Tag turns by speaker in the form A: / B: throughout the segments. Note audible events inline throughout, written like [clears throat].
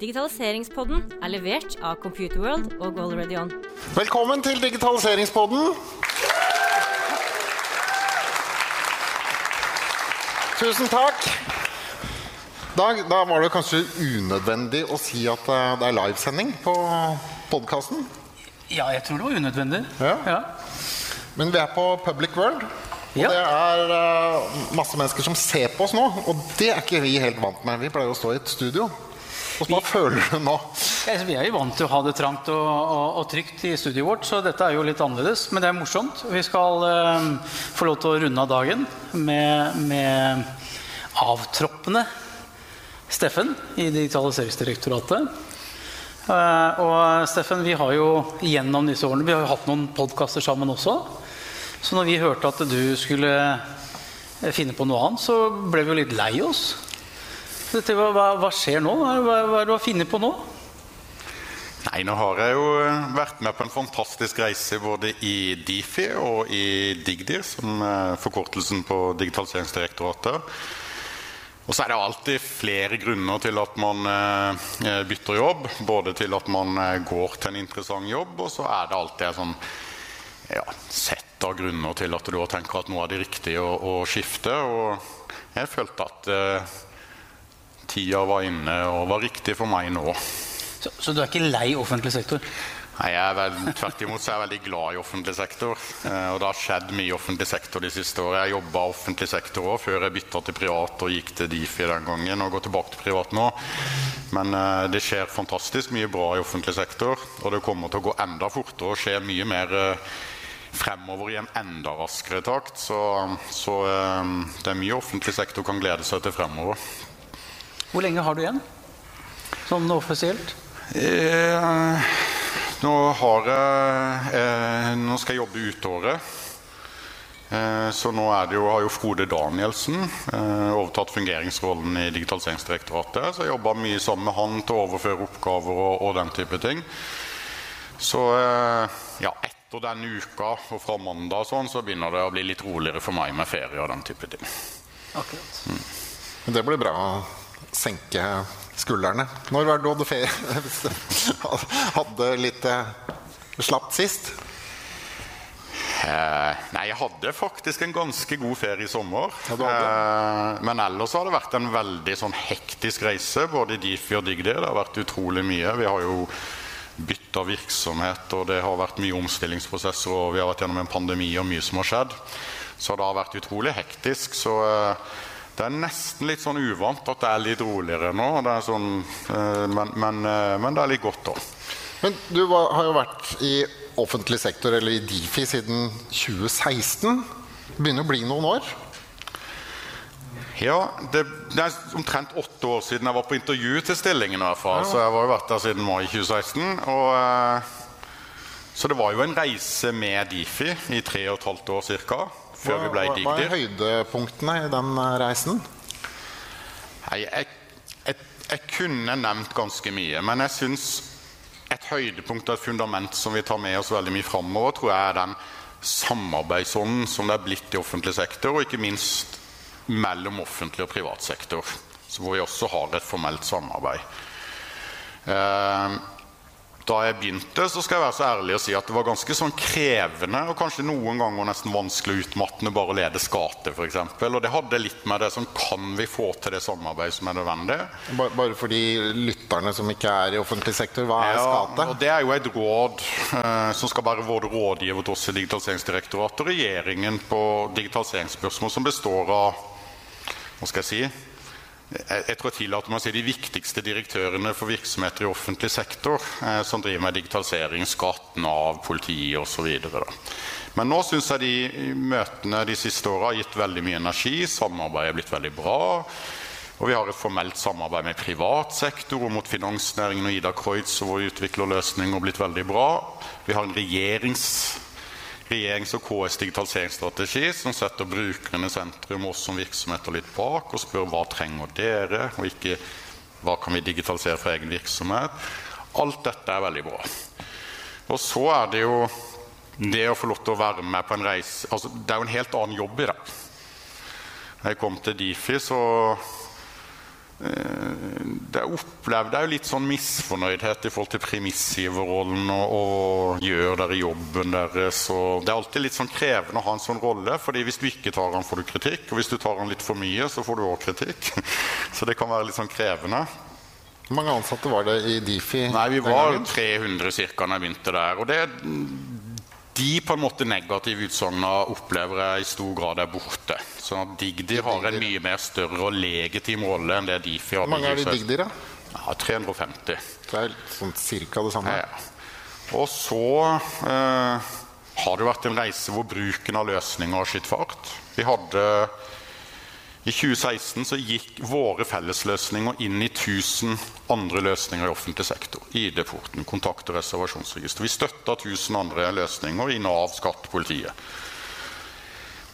A: Digitaliseringspodden er levert av Computerworld og Already On.
B: Velkommen til Digitaliseringspodden. Tusen takk. Da, da var det kanskje unødvendig å si at eh, det er livesending på podkasten.
C: Ja, jeg tror det var unødvendig.
B: Ja. Men vi er på Public World. Og
C: Ja.
B: det er uh, masse mennesker som ser på oss nå. Og det er ikke vi helt vant med. Vi pleier å stå i et studio. Og hva føler du nå?
C: Ja, Vi er jo vant til å ha det trangt og, og, og trygt i studioet vårt, så dette er jo litt annerledes. Men det er morsomt. Vi skal eh, få lov til å runde av dagen med, med avtroppende Steffen i Digitaliseringsdirektoratet. Eh, og Steffen, vi har jo gjennom disse årene Vi har jo hatt noen podkaster sammen også. Så når vi hørte at du skulle eh, finne på noe annet, så ble vi jo litt lei oss. Dette, hva, hva, skjer nå? Hva, hva, er det du har funnet på nå?
D: Nei, nå har jeg jo eh, vært med på en fantastisk reise både i Difi og i Digdir, som er forkortelsen på Digitaliseringsdirektoratet. Og så er det alltid flere grunner til at man eh, bytter jobb. Både til at man eh, går til en interessant jobb, og så er det alltid et sånn ja, sett av grunner til at du tenker at nå er det riktig å, å skifte. Og jeg følte at eh, tida var inne og var riktig for meg nå.
C: Så, så du er ikke lei offentlig sektor?
D: Nei, jeg er vel, Tvert imot så er jeg veldig glad i offentlig sektor. Eh, og det har skjedd mye i offentlig sektor de siste årene. Jeg jobba offentlig sektor òg før jeg bytta til privat og gikk til Difi den gangen. Og går tilbake til privat nå. Men eh, det skjer fantastisk mye bra i offentlig sektor. Og det kommer til å gå enda fortere og skje mye mer eh, fremover i en enda raskere takt. Så, så det er mye offentlig sektor kan glede seg til fremover.
C: Hvor lenge har du igjen? Sånn offisielt?
D: Eh, nå har jeg eh, Nå skal jeg jobbe ut året. Eh, så nå er det jo, har jo Frode Danielsen eh, overtatt fungeringsrollen i Digitaliseringsdirektoratet. Så jeg jobba mye sammen med han til å overføre oppgaver og, og den type ting. Så eh, ja, etter denne uka og fra mandag og sånn, så begynner det å bli litt roligere for meg med ferie og den type ting.
C: Akkurat.
B: Men det blir bra senke skuldrene. Når var det du hadde ferie? [laughs] Hadde litt eh, slapt sist?
D: Eh, nei, jeg hadde faktisk en ganske god ferie i sommer. Eh, men ellers har det vært en veldig sånn hektisk reise, både i Difi og Digdi. Det har vært utrolig mye. Vi har jo bytta virksomhet, og det har vært mye omstillingsprosesser, og vi har vært gjennom en pandemi og mye som har skjedd. Så det har vært utrolig hektisk. Så eh, det er nesten litt sånn uvant at det er litt roligere nå. Sånn, eh, men, men, eh, men det er litt godt òg.
B: Men du var, har jo vært i offentlig sektor, eller i Difi, siden 2016. Det begynner å bli noen år.
D: Ja, det, det er omtrent åtte år siden jeg var på intervju til stillingen. i hvert fall, Så jeg har jo vært der siden mai 2016. Og, eh, så det var jo en reise med Difi i tre og et halvt år ca. Før vi ble
B: hva, hva er høydepunktene i den eh, reisen?
D: Nei, jeg, jeg, jeg kunne nevnt ganske mye, men jeg syns et høydepunkt og et fundament som vi tar med oss veldig mye framover, tror jeg er den samarbeidsånden som det er blitt i offentlig sektor, og ikke minst mellom offentlig og privat sektor, hvor vi også har et formelt samarbeid. Eh, da jeg begynte, så skal jeg være så ærlig å si at det var ganske sånn krevende og kanskje noen ganger nesten vanskelig og utmattende bare å lede skate, f.eks. Og det hadde litt med det som kan vi få til det samarbeidet som er nødvendig.
B: Bare, Bare for de lytterne som ikke er i offentlig sektor, hva er
D: Ja,
B: skate?
D: og Det er jo et råd eh, som skal være vår rådgiver til oss i Digitaliseringsdirektoratet og regjeringen på digitaliseringsspørsmål som består av hva skal jeg si, jeg, tror jeg tillater meg å si de viktigste direktørene for virksomheter i offentlig sektor eh, som driver med digitalisering, skatt, Nav, politi osv. Men nå syns jeg de møtene de siste åra har gitt veldig mye energi. Samarbeidet er blitt veldig bra. Og vi har et formelt samarbeid med privat sektor og mot finansnæringen og Ida Kreutz, hvor vi utvikler løsninger og blitt veldig bra. Vi har en regjerings, regjerings- og KS digitaliseringsstrategi som setter brukerne i sentrum, oss som virksomheter litt bak, og spør hva trenger dere, og ikke hva kan vi digitalisere for egen virksomhet. Alt dette er veldig bra. Og så er det jo det å få lov til å være med på en reise altså Det er jo en helt annen jobb i det. Da jeg kom til Difi, så det opplevde jeg jo litt sånn misfornøydhet i forhold til premissgiverrollen og, og gjør dere jobben deres. Og det er alltid litt sånn krevende å ha en sånn rolle, fordi hvis du ikke tar den, får du kritikk. Og hvis du tar den litt for mye, så får du òg kritikk. [laughs] Så det kan være litt sånn krevende.
B: Hvor mange ansatte var det i Difi?
D: Nei, vi var 300 cirka når jeg begynte der. Og det, de på en måte negative utsagnene opplever jeg i stor grad er borte. Så Digdi har en mye mer større og legitim rolle enn det Difi hadde.
B: Hvor mange er det i
D: 2016.
B: Digdir, da?
D: Ja, 350.
B: Det er sånn cirka det samme.
D: Ja, ja. Og så eh, har det vært en reise hvor bruken av løsninger har skutt fart. Vi hadde I 2016 så gikk våre fellesløsninger inn i 1000 andre løsninger i offentlig sektor. ID-porten, kontakt- og reservasjonsregister. Vi støtta 1000 andre løsninger i Nav, skatt, politiet.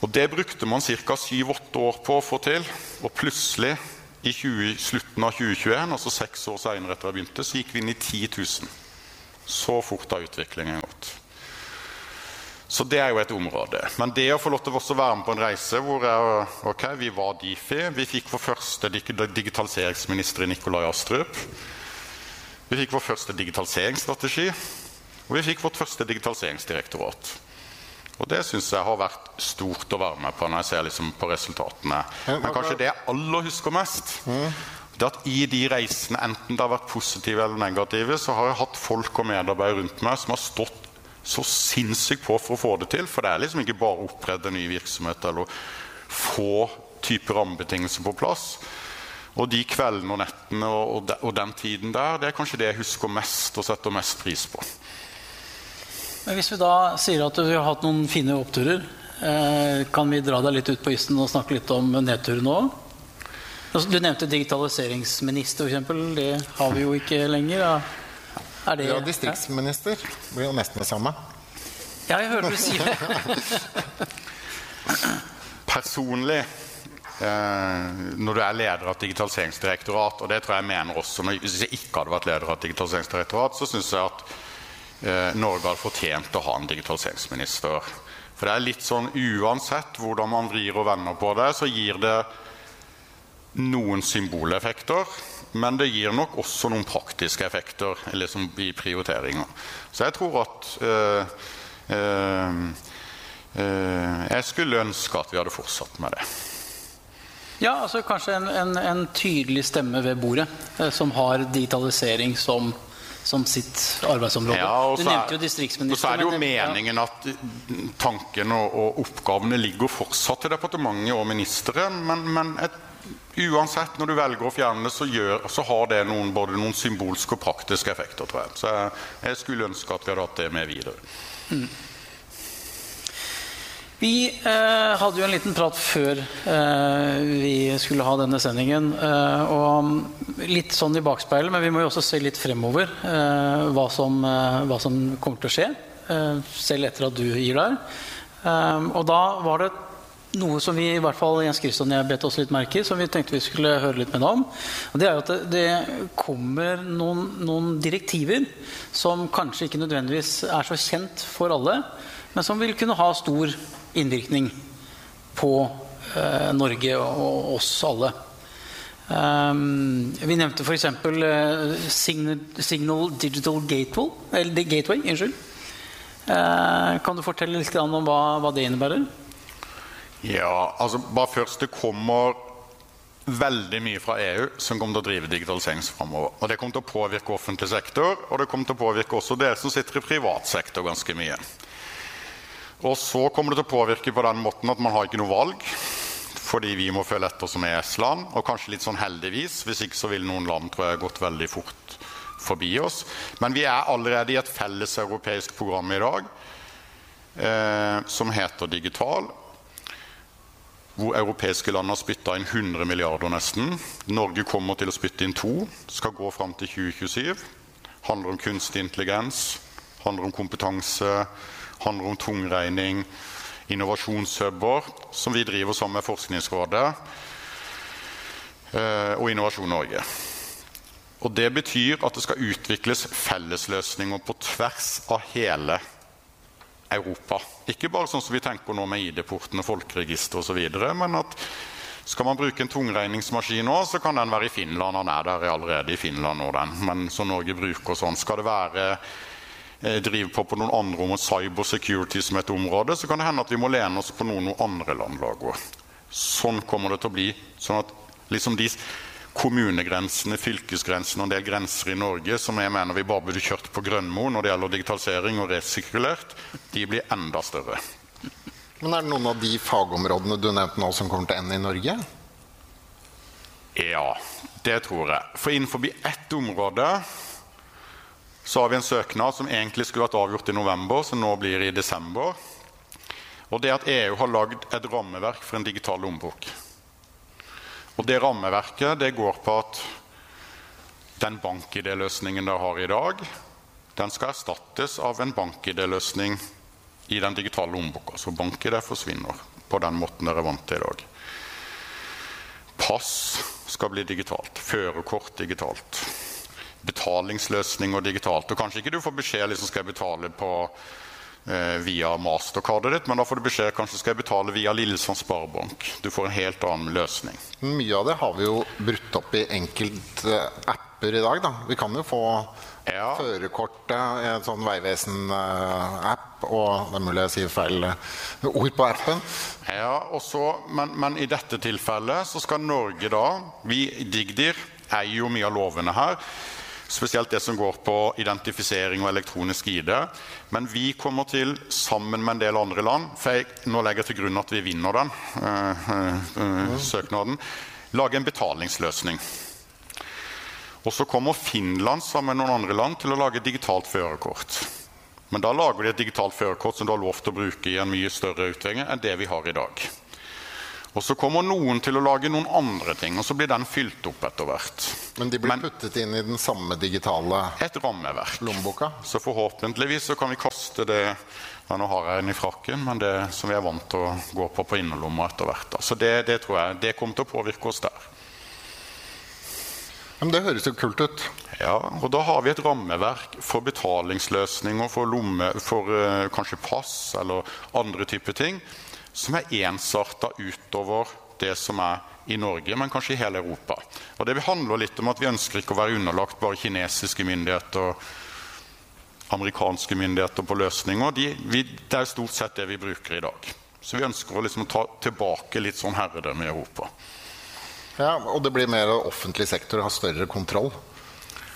D: Og Det brukte man ca. 7-8 år på å få til. Og plutselig, i 20, slutten av 2021, altså seks år senere etter jeg begynte, så gikk vi inn i 10 000. Så fort har utviklingen gått. Så det er jo et område. Men det å få lov til å være med på en reise hvor jeg, ok, vi var Difi Vi fikk vår første digitaliseringsminister i Nikolai Astrup. Vi fikk vår første digitaliseringsstrategi. Og vi fikk vårt første digitaliseringsdirektorat. Og det syns jeg har vært stort å være med på når jeg ser liksom på resultatene. Men kanskje det jeg aller husker mest, det er at i de reisene, enten det har vært positive eller negative, så har jeg hatt folk og medarbeidere rundt meg som har stått så sinnssykt på for å få det til. For det er liksom ikke bare å opprette nye ny virksomhet eller få typer rammebetingelser på plass. Og de kveldene og nettene og, de, og den tiden der, det er kanskje det jeg husker mest og setter mest pris på.
C: Men hvis vi da sier at vi har hatt noen fine oppturer, eh, kan vi dra deg litt ut på isen og snakke litt om nedturen òg? Altså, Du nevnte digitaliseringsminister, f.eks. Det har vi jo ikke lenger. Ja. Er det,
B: Ja, distriktsminister blir jo nesten det samme.
C: Ja, jeg hørte du si det. [laughs]
D: Personlig, eh, når du er leder av et digitaliseringsdirektorat, og det tror jeg mener også når, Hvis jeg ikke hadde vært leder av et digitaliseringsdirektorat, så syns jeg at eh, Norge hadde fortjent å ha en digitaliseringsminister. For det er litt sånn uansett hvordan man vrir og vender på det, så gir det noen symboleffekter, men det gir nok også noen praktiske effekter liksom i prioriteringer. Så jeg tror at øh, øh, øh, Jeg skulle ønske at vi hadde fortsatt med det.
C: Ja, altså kanskje en, en, en tydelig stemme ved bordet som har digitalisering som, som sitt arbeidsområde.
D: Ja, og
C: du
D: så er-
C: nevnte jo distriktsministeren.
D: Og så er det jo meningen at tanken og, og oppgavene ligger fortsatt til departementet og ministeren, men, men et, uansett, når du velger å fjerne det, så, gjør, så har det noen, både noen symbolske og praktiske effekter, tror jeg. Så jeg, jeg skulle ønske at vi hadde hatt det med videre.
C: Vi eh, hadde jo en liten prat før eh, vi skulle ha denne sendingen. Eh, og litt sånn i bakspeilet, men vi må jo også se litt fremover eh, hva, som, eh, hva som kommer til å skje. Eh, selv etter at du gir deg. Og da var det noe som vi i hvert fall Jens Kristian og jeg bet oss litt merke i, som vi tenkte vi skulle høre litt med deg om. Og det er jo at det, kommer noen, noen direktiver som kanskje ikke nødvendigvis er så kjent for alle, men som vil kunne ha stor innvirkning på eh, Norge og, oss alle. Um, vi nevnte f.eks. Uh, Signal, Signal Digital Gateway. Eller Gateway, unnskyld. Eh, kan du fortelle litt om hva, hva det innebærer?
D: Ja, altså bare først Det kommer veldig mye fra EU som kommer til å drive digitalisering framover. Og det kommer til å påvirke offentlig sektor, og det kommer til å påvirke også dere som sitter i privat sektor ganske mye. Og så kommer det til å påvirke på den måten at man har ikke noe valg. Fordi vi må følge etter som ES-land, og kanskje litt sånn heldigvis. Hvis ikke så vil noen land tror jeg, gått veldig fort forbi oss. Men vi er allerede i et felles europeisk program i dag eh, som heter Digital hvor europeiske land har spytta inn 100 milliarder nesten. Norge kommer til å spytte inn to. Skal gå fram til 2027. Handler om kunstig intelligens, handler om kompetanse, handler om tungregning, innovasjonshuber, som vi driver sammen med Forskningsrådet eh, og Innovasjon Norge. Og Det betyr at det skal utvikles fellesløsninger på tvers av hele Europa. Ikke bare sånn som vi tenker nå med ID-porten og folkeregister osv., men at Skal man bruke en tungregningsmaskin nå, så kan den være i Finland. Den er der allerede i Finland nå, den. Men som Norge bruker sånn. Skal det være eh, på på noen andre områder, cyber security som et område, så kan det hende at vi må lene oss på noen andre land lager. Sånn kommer det til å bli. sånn at liksom de kommunegrensene, fylkesgrensene og en del grenser i Norge som jeg mener vi bare burde kjørt på Grønmo når det gjelder digitalisering og resirkulert, de blir enda større.
B: Men er det noen av de fagområdene du nevnte nå, som kommer til å ende i Norge?
D: Ja, det tror jeg. For innenfor ett område så har vi en søknad som egentlig skulle vært avgjort i november, som nå blir i desember. Og det er at EU har lagd et rammeverk for en digital lommebok. Og det rammeverket det går på at den bank-ID-løsningen dere har i dag, den skal erstattes av en bank-ID-løsning i den digitale lommeboka. Så bank-ID forsvinner på den måten dere er vant til i dag. Pass skal bli digitalt. Førerkort digitalt. Betalingsløsninger digitalt. Og kanskje ikke du får beskjed liksom skal jeg betale på via mastercardet ditt, men da får du beskjed kanskje skal jeg betale via Lillesand Sparebank. Du får en helt annen løsning.
B: Mye av det har vi jo brutt opp i enkelte apper i dag. Da. Vi kan jo få ja. førerkortet i en sånn Vegvesen-app, og det er mulig jeg sier feil eh, ord på appen.
D: Ja, også, men, men, i dette tilfellet så skal Norge da Vi Digdir eier jo mye av lovene her. Spesielt det som går på identifisering og elektronisk ID. Men vi kommer til, sammen med en del andre land for jeg, Nå legger jeg til grunn at vi vinner den øh, øh, søknaden. Lage en betalingsløsning. Og så kommer Finland sammen med noen andre land til å lage digitalt førerkort. Men da lager de et digitalt førerkort som du har lov til å bruke i en mye større uttrengning enn det vi har i dag. Og så kommer noen til å lage noen andre ting, og så blir den fylt opp etter hvert.
B: Men de blir Men, puttet inn i den samme digitale
D: et rammeverk.
B: lommeboka?
D: Så forhåpentligvis så kan vi kaste det ja, Nå har jeg den i frakken, men det som vi er vant til å gå på på innerlomma etter hvert. Da. Så det, det, tror jeg det kommer til å påvirke oss der.
B: Men det høres jo kult ut.
D: Ja, og da har vi et rammeverk for betalingsløsninger, for, lomme, for uh, kanskje pass eller andre typer ting som er ensarta utover det som er i Norge, men kanskje i hele Europa. Og Det handler litt om at vi ønsker ikke å være underlagt bare kinesiske myndigheter og amerikanske myndigheter på løsninger. De, vi, det er stort sett det vi bruker i dag. Så vi ønsker å liksom ta tilbake litt sånn herredømme i Europa.
B: Ja, Og det blir mer offentlig sektor har større kontroll?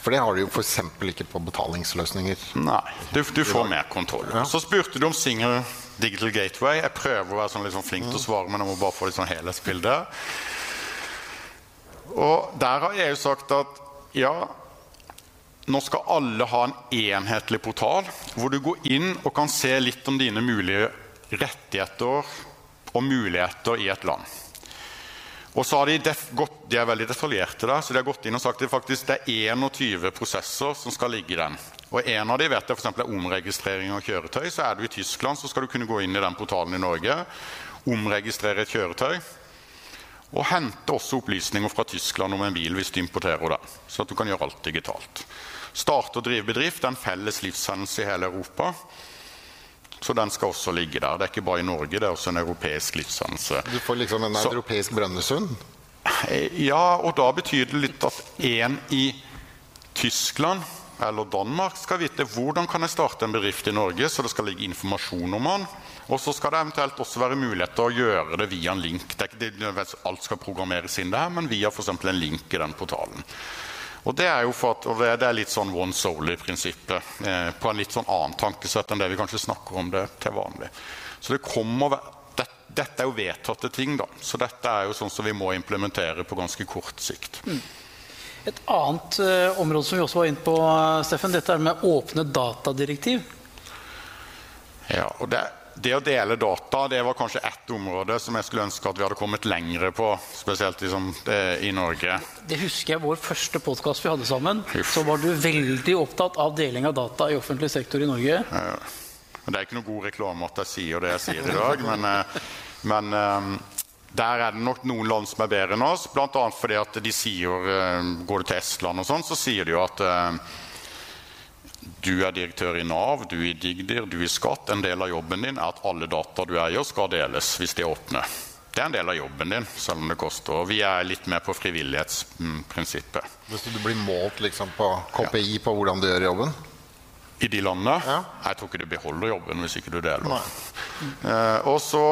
B: For det har de jo f.eks. ikke på betalingsløsninger.
D: Nei, du, du får mer kontroll. Ja. Så spurte du om single Digital Gateway. Jeg prøver å være sånn liksom flink til å svare, men jeg må bare få litt sånn helhetsbilde. Og der har EU sagt at ja, nå skal alle ha en enhetlig portal hvor du går inn og kan se litt om dine mulige rettigheter og muligheter i et land. Og så har de, gått, de er veldig detaljerte der, så de har gått inn og sagt at det, det er 21 prosesser som skal ligge i den. Og En av de vet jeg for er omregistrering av kjøretøy. så Er du i Tyskland, så skal du kunne gå inn i den portalen i Norge, omregistrere et kjøretøy og hente også opplysninger fra Tyskland om en bil hvis du importerer den. Så at du kan gjøre alt digitalt. Starte og drive bedrift er en felles livshendelse i hele Europa. Så den skal også ligge der. Det er ikke bare i Norge, det er også en europeisk livssanse.
B: Du får liksom en så, europeisk Brønnøysund?
D: Ja, og da betyr det litt at en i Tyskland eller Danmark skal vite hvordan kan jeg starte en bedrift i Norge, så det skal ligge informasjon om den. Og så skal det eventuelt også være mulighet til å gjøre det via en link. Det er ikke det, alt skal programmeres inn der, men via f.eks. en link i den portalen. Og Det er jo for at, og det er litt sånn one soul-prinsippet. Eh, på en litt sånn annen tankesett enn det vi kanskje snakker om det til vanlig. Så det kommer, det, Dette er jo vedtatte ting, da. Så dette er jo sånn som vi må implementere på ganske kort sikt. Mm.
C: Et annet uh, område som vi også var inne på, Steffen, dette er med åpne datadirektiv.
D: Ja, og det, det, å dele data det var kanskje ett område som jeg skulle ønske at vi hadde kommet lengre på. Spesielt liksom, det, i Norge.
C: Det husker jeg vår første podkast vi hadde sammen. Uff. Så var du veldig opptatt av deling av data i offentlig sektor i Norge. Ja,
D: det er ikke noe god reklame at jeg sier det jeg sier i dag, men, eh, men um, der er det nok noen land som er bedre enn oss, bl.a. fordi at de sier eh, Går du til Estland og sånn, så sier de jo at du er direktør i Nav, du i Digdir, du i Skatt. En del av jobben din er at alle data du eier, skal deles hvis de er åpne. det er en del av jobben din, selv om det koster. Og vi er litt mer på frivillighetsprinsippet.
B: Hvis du blir målt liksom på KPI på hvordan du gjør jobben?
D: I de landene?
B: Ja.
D: Jeg tror ikke du beholder jobben hvis ikke du deler. Eh, og så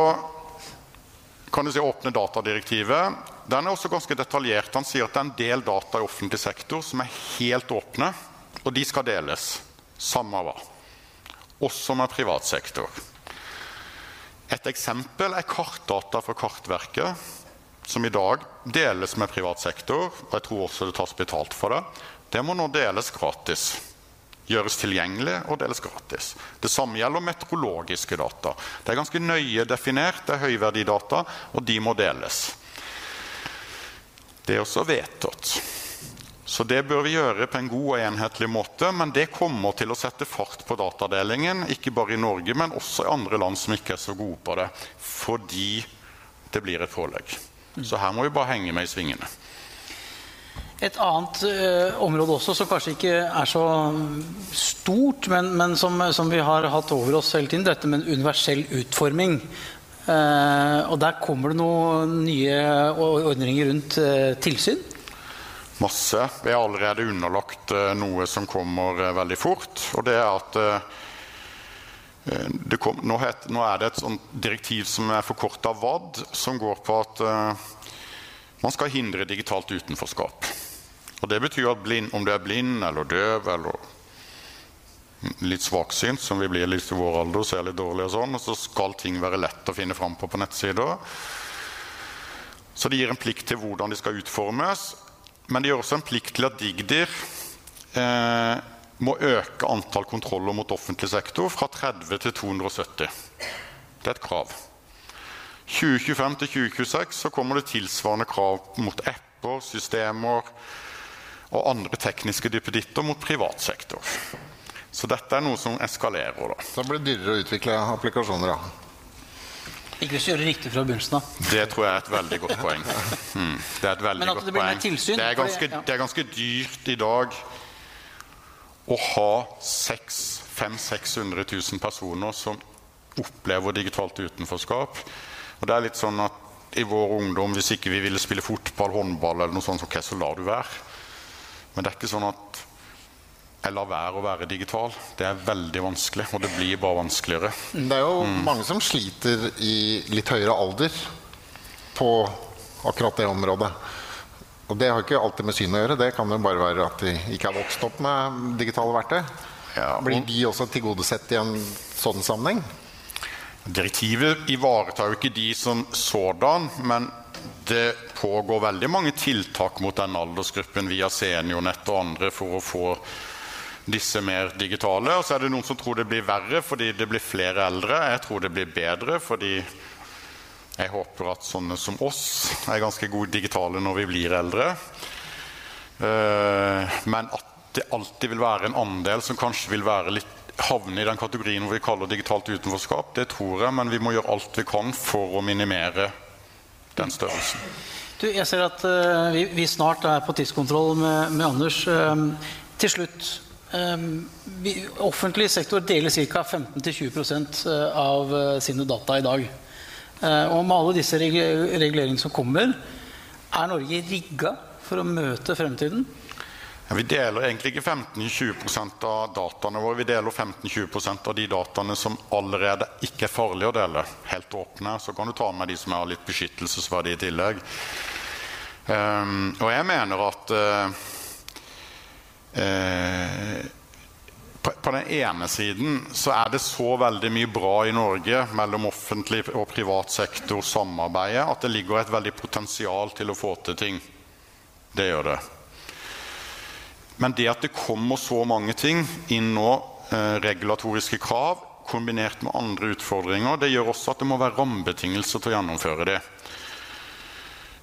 D: kan du si åpne datadirektivet. Den er også ganske detaljert. Han sier at det er en del data i offentlig sektor som er helt åpne, og de skal deles. Samme hva. Også med privat sektor. Et eksempel er kartdata fra Kartverket, som i dag deles med privat sektor. og Jeg tror også det tas betalt for det. Det må nå deles gratis. Gjøres tilgjengelig og deles gratis. Det samme gjelder meteorologiske data. Det er ganske nøye definert, det er høyverdidata, og de må deles. Det er også vedtatt. Så det bør vi gjøre på en god og enhetlig måte, men det kommer til å sette fart på datadelingen, ikke bare i Norge, men også i andre land som ikke er så gode på det, fordi det blir et pålegg. Så her må vi bare henge med i svingene.
C: Et annet eh, område også som kanskje ikke er så stort, men, men som, som, vi har hatt over oss hele tiden, dette med universell utforming. Eh, og der kommer det noen nye ordninger rundt eh, tilsyn.
D: Masse. Vi er allerede underlagt uh, noe som kommer uh, veldig fort. Og det er at det kom, nå, het, nå, er det et sånt direktiv som er forkorta WAD, som går på at man skal hindre digitalt utenforskap. Og Det betyr at blind, om du er blind eller døv eller litt svaksynt, som vi blir litt i vår alder, ser litt dårlig og sånn, og så skal ting være lett å finne fram på på nettsider. Så det gir en plikt til hvordan de skal utformes. Men det gjør også en plikt til at Digdir eh, må øke antall kontroller mot offentlig sektor fra 30 til 270. Det er et krav. 2025 til 2026 så kommer det tilsvarende krav mot apper, systemer og andre tekniske duppeditter mot privat sektor. Så dette er noe som eskalerer. Da.
B: Så det blir dyrere å utvikle applikasjoner, da.
C: Ikke hvis du gjør det riktig fra begynnelsen av.
D: Det tror jeg er et veldig godt poeng. Mm, det er et veldig godt
C: det
D: poeng.
C: tilsyn,
D: det, er
C: fordi-
D: ganske,
C: ja.
D: det er ganske dyrt i dag å ha 500 000-600 000 personer som opplever digitalt utenforskap. Og det er litt sånn at i vår ungdom, hvis ikke vi ville spille fotball, håndball eller noe sånt, så ok, så lar du være. Men det er ikke sånn at jeg lar være å være digital. Det er veldig vanskelig, og det blir bare vanskeligere.
B: Det er jo mange som sliter i litt høyere alder på akkurat det området. Og det har ikke alltid med syn å gjøre. Det kan jo bare være at de ikke har vokst opp med digitale verktøy.
D: Ja,
B: Blir de også tilgodesett i en sånn sammenheng?
D: Direktivet ivaretar jo ikke de som sådan, men det pågår veldig mange tiltak mot den aldersgruppen via Seniornett og andre for å få disse mer digitale. Og så er det noen som tror det blir verre fordi det blir flere eldre. Jeg tror det blir bedre fordi jeg håper at sånne som oss er ganske gode digitale når vi blir eldre. Eh, Men at det alltid vil være en andel som kanskje vil være litt havne i den kategorien hvor vi kaller digitalt utenforskap, det tror jeg, men vi må gjøre alt vi kan for å minimere den størrelsen.
C: Du, jeg ser at uh, vi, vi snart er på tidskontroll med, med Anders. Uh, til slutt. Eh, vi, offentlig sektor deler ca. 15-20 av eh, sine data i dag. Eh, og med alle disse reg reguleringene som kommer, er Norge rigga for å møte fremtiden?
D: Ja, vi deler egentlig ikke 15-20% av dataene våre. Vi deler 15-20% av de dataene som allerede ikke er farlige å dele. Helt åpne. Så kan du ta med de som har litt beskyttelsesverdi i tillegg. Um, og jeg mener at eh, eh, på, på den ene siden så er det så veldig mye bra i Norge mellom offentlig og privat sektor samarbeidet at det ligger et veldig potensial til å få til ting. Det gjør det. Men det at det kommer så mange ting inn nå, eh, regulatoriske krav, kombinert med andre utfordringer, det gjør også at det må være rammebetingelser til å gjennomføre det.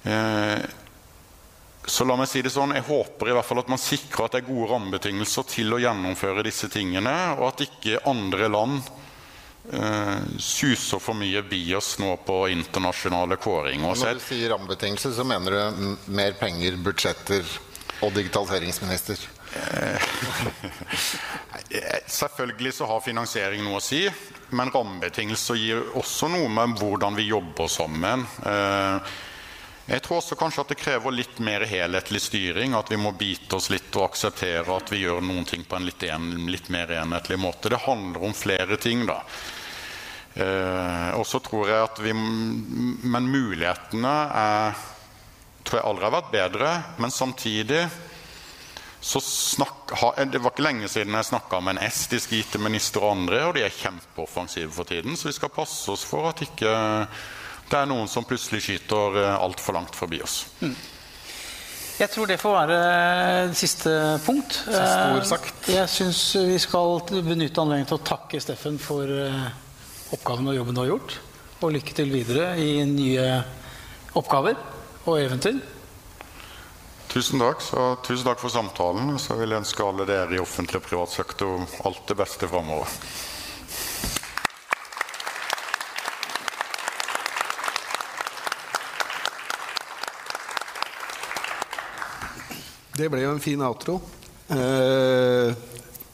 D: Eh, så la meg si det sånn, jeg håper i hvert fall at man sikrer at det er gode rammebetingelser til å gjennomføre disse tingene, og at ikke andre land eh, suser for mye bias nå på internasjonale kåringer.
B: Når du sier rammebetingelser, så mener du mer penger, budsjetter og digitaliseringsminister. [laughs]
D: Selvfølgelig så har finansiering noe å si, men rammebetingelser gir også noe med hvordan vi jobber sammen. Eh, jeg tror også kanskje at det krever litt mer helhetlig styring. At vi må bite oss litt og akseptere at vi gjør noen ting på en litt, en, litt mer enhetlig måte. Det handler om flere ting, da. Eh, og så tror jeg at vi Men mulighetene er, tror jeg aldri har vært bedre. Men samtidig så snakk, Det var ikke lenge siden jeg snakka med en estisk IT-minister og andre, og de er kjempeoffensive for tiden. Så vi skal passe oss for at ikke det er noen som plutselig skyter eh, altfor langt forbi oss. Mm.
C: Jeg tror det får være siste punkt.
B: Siste ord sagt.
C: Eh, jeg syns vi skal benytte anledningen til å takke Steffen for eh, oppgaven og jobben du har gjort. Og lykke til videre i nye oppgaver og eventyr.
D: Tusen takk. Så, tusen takk for samtalen. Så vil jeg ønske alle dere i offentlig og privat sektor alt det beste framover.
E: Det ble jo en fin outro. Eh,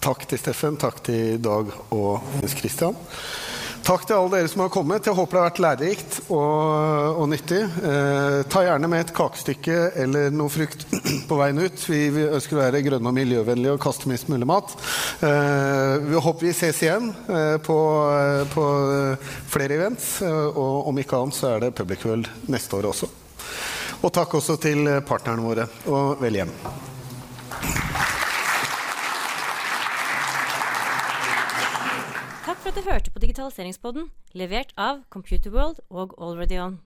E: takk til Steffen, takk til Dag og Jens Christian. Takk til alle dere som har kommet. Jeg håper det har vært lærerikt og, og nyttig. Eh, ta gjerne med et kakestykke eller noe frukt [clears throat] på veien ut. Vi, vi ønsker å være grønne og miljøvennlige og kaste mest mulig mat. Eh, vi håper vi ses igjen eh, på, på, flere events. Eh, og om ikke annet så er det Public neste år også. Og takk også til partnerne våre. Og vel hjem.
A: Takk for at du hørte på Digitaliseringspodden, levert av Computerworld og AlreadyOn.